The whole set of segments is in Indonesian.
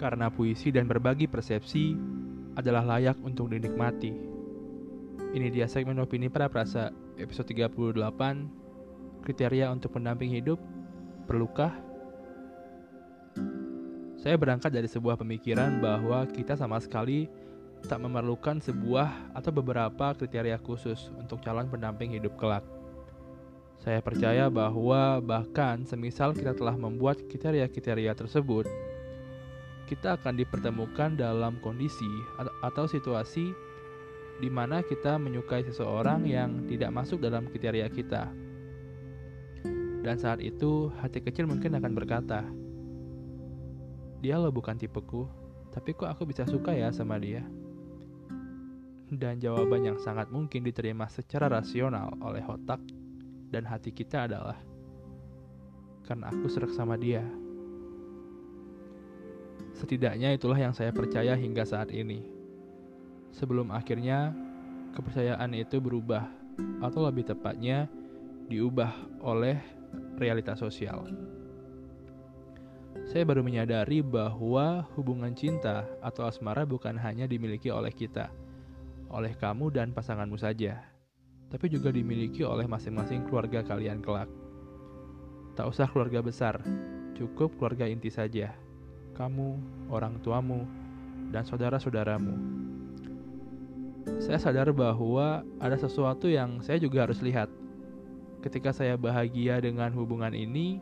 karena puisi dan berbagi persepsi adalah layak untuk dinikmati. Ini dia segmen opini para prasa episode 38 Kriteria untuk pendamping hidup Perlukah? Saya berangkat dari sebuah pemikiran bahwa kita sama sekali tak memerlukan sebuah atau beberapa kriteria khusus untuk calon pendamping hidup kelak. Saya percaya bahwa bahkan semisal kita telah membuat kriteria-kriteria tersebut, kita akan dipertemukan dalam kondisi atau situasi di mana kita menyukai seseorang yang tidak masuk dalam kriteria kita. Dan saat itu, hati kecil mungkin akan berkata, "Dia lo bukan tipeku, tapi kok aku bisa suka ya sama dia?" Dan jawaban yang sangat mungkin diterima secara rasional oleh otak dan hati kita adalah, "Karena aku serak sama dia." Setidaknya itulah yang saya percaya hingga saat ini. Sebelum akhirnya kepercayaan itu berubah, atau lebih tepatnya diubah oleh realitas sosial. Saya baru menyadari bahwa hubungan cinta atau asmara bukan hanya dimiliki oleh kita, oleh kamu dan pasanganmu saja, tapi juga dimiliki oleh masing-masing keluarga kalian kelak. Tak usah keluarga besar, cukup keluarga inti saja kamu, orang tuamu, dan saudara-saudaramu. Saya sadar bahwa ada sesuatu yang saya juga harus lihat. Ketika saya bahagia dengan hubungan ini,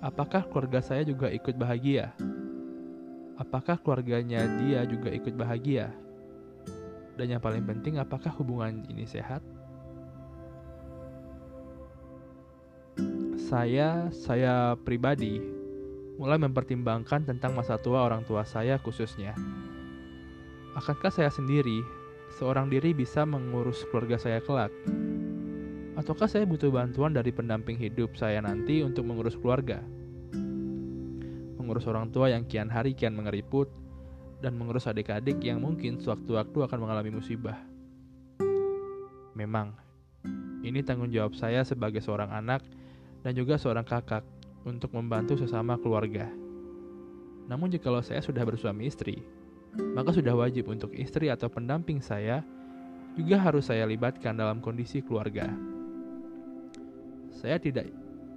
apakah keluarga saya juga ikut bahagia? Apakah keluarganya dia juga ikut bahagia? Dan yang paling penting, apakah hubungan ini sehat? Saya, saya pribadi mulai mempertimbangkan tentang masa tua orang tua saya khususnya. Akankah saya sendiri, seorang diri bisa mengurus keluarga saya kelak? Ataukah saya butuh bantuan dari pendamping hidup saya nanti untuk mengurus keluarga? Mengurus orang tua yang kian hari kian mengeriput, dan mengurus adik-adik yang mungkin sewaktu-waktu akan mengalami musibah. Memang, ini tanggung jawab saya sebagai seorang anak dan juga seorang kakak untuk membantu sesama keluarga. Namun jikalau saya sudah bersuami istri, maka sudah wajib untuk istri atau pendamping saya juga harus saya libatkan dalam kondisi keluarga. Saya tidak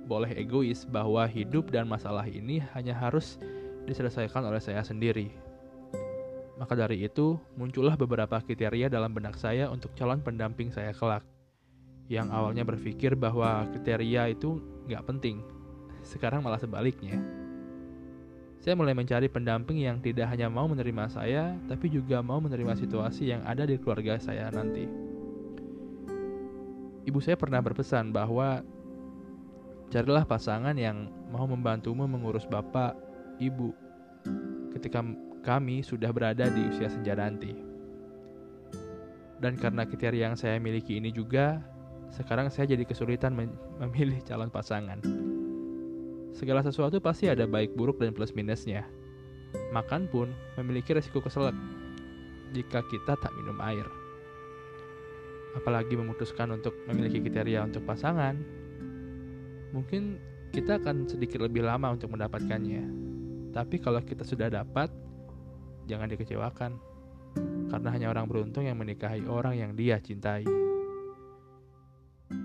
boleh egois bahwa hidup dan masalah ini hanya harus diselesaikan oleh saya sendiri. Maka dari itu, muncullah beberapa kriteria dalam benak saya untuk calon pendamping saya kelak. Yang awalnya berpikir bahwa kriteria itu nggak penting, sekarang malah sebaliknya. Saya mulai mencari pendamping yang tidak hanya mau menerima saya, tapi juga mau menerima situasi yang ada di keluarga saya nanti. Ibu saya pernah berpesan bahwa carilah pasangan yang mau membantumu mengurus bapak, ibu, ketika kami sudah berada di usia senja nanti. Dan karena kriteria yang saya miliki ini juga, sekarang saya jadi kesulitan memilih calon pasangan. Segala sesuatu pasti ada baik buruk dan plus minusnya. Makan pun memiliki resiko keselak jika kita tak minum air. Apalagi memutuskan untuk memiliki kriteria untuk pasangan, mungkin kita akan sedikit lebih lama untuk mendapatkannya. Tapi kalau kita sudah dapat, jangan dikecewakan. Karena hanya orang beruntung yang menikahi orang yang dia cintai.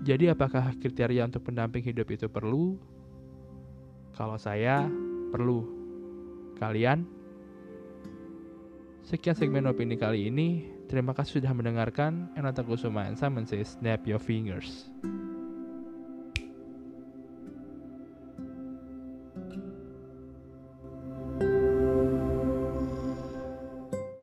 Jadi apakah kriteria untuk pendamping hidup itu perlu kalau saya perlu. Kalian? Sekian segmen opini kali ini. Terima kasih sudah mendengarkan. Enata Kusuma and Simon says, snap your fingers.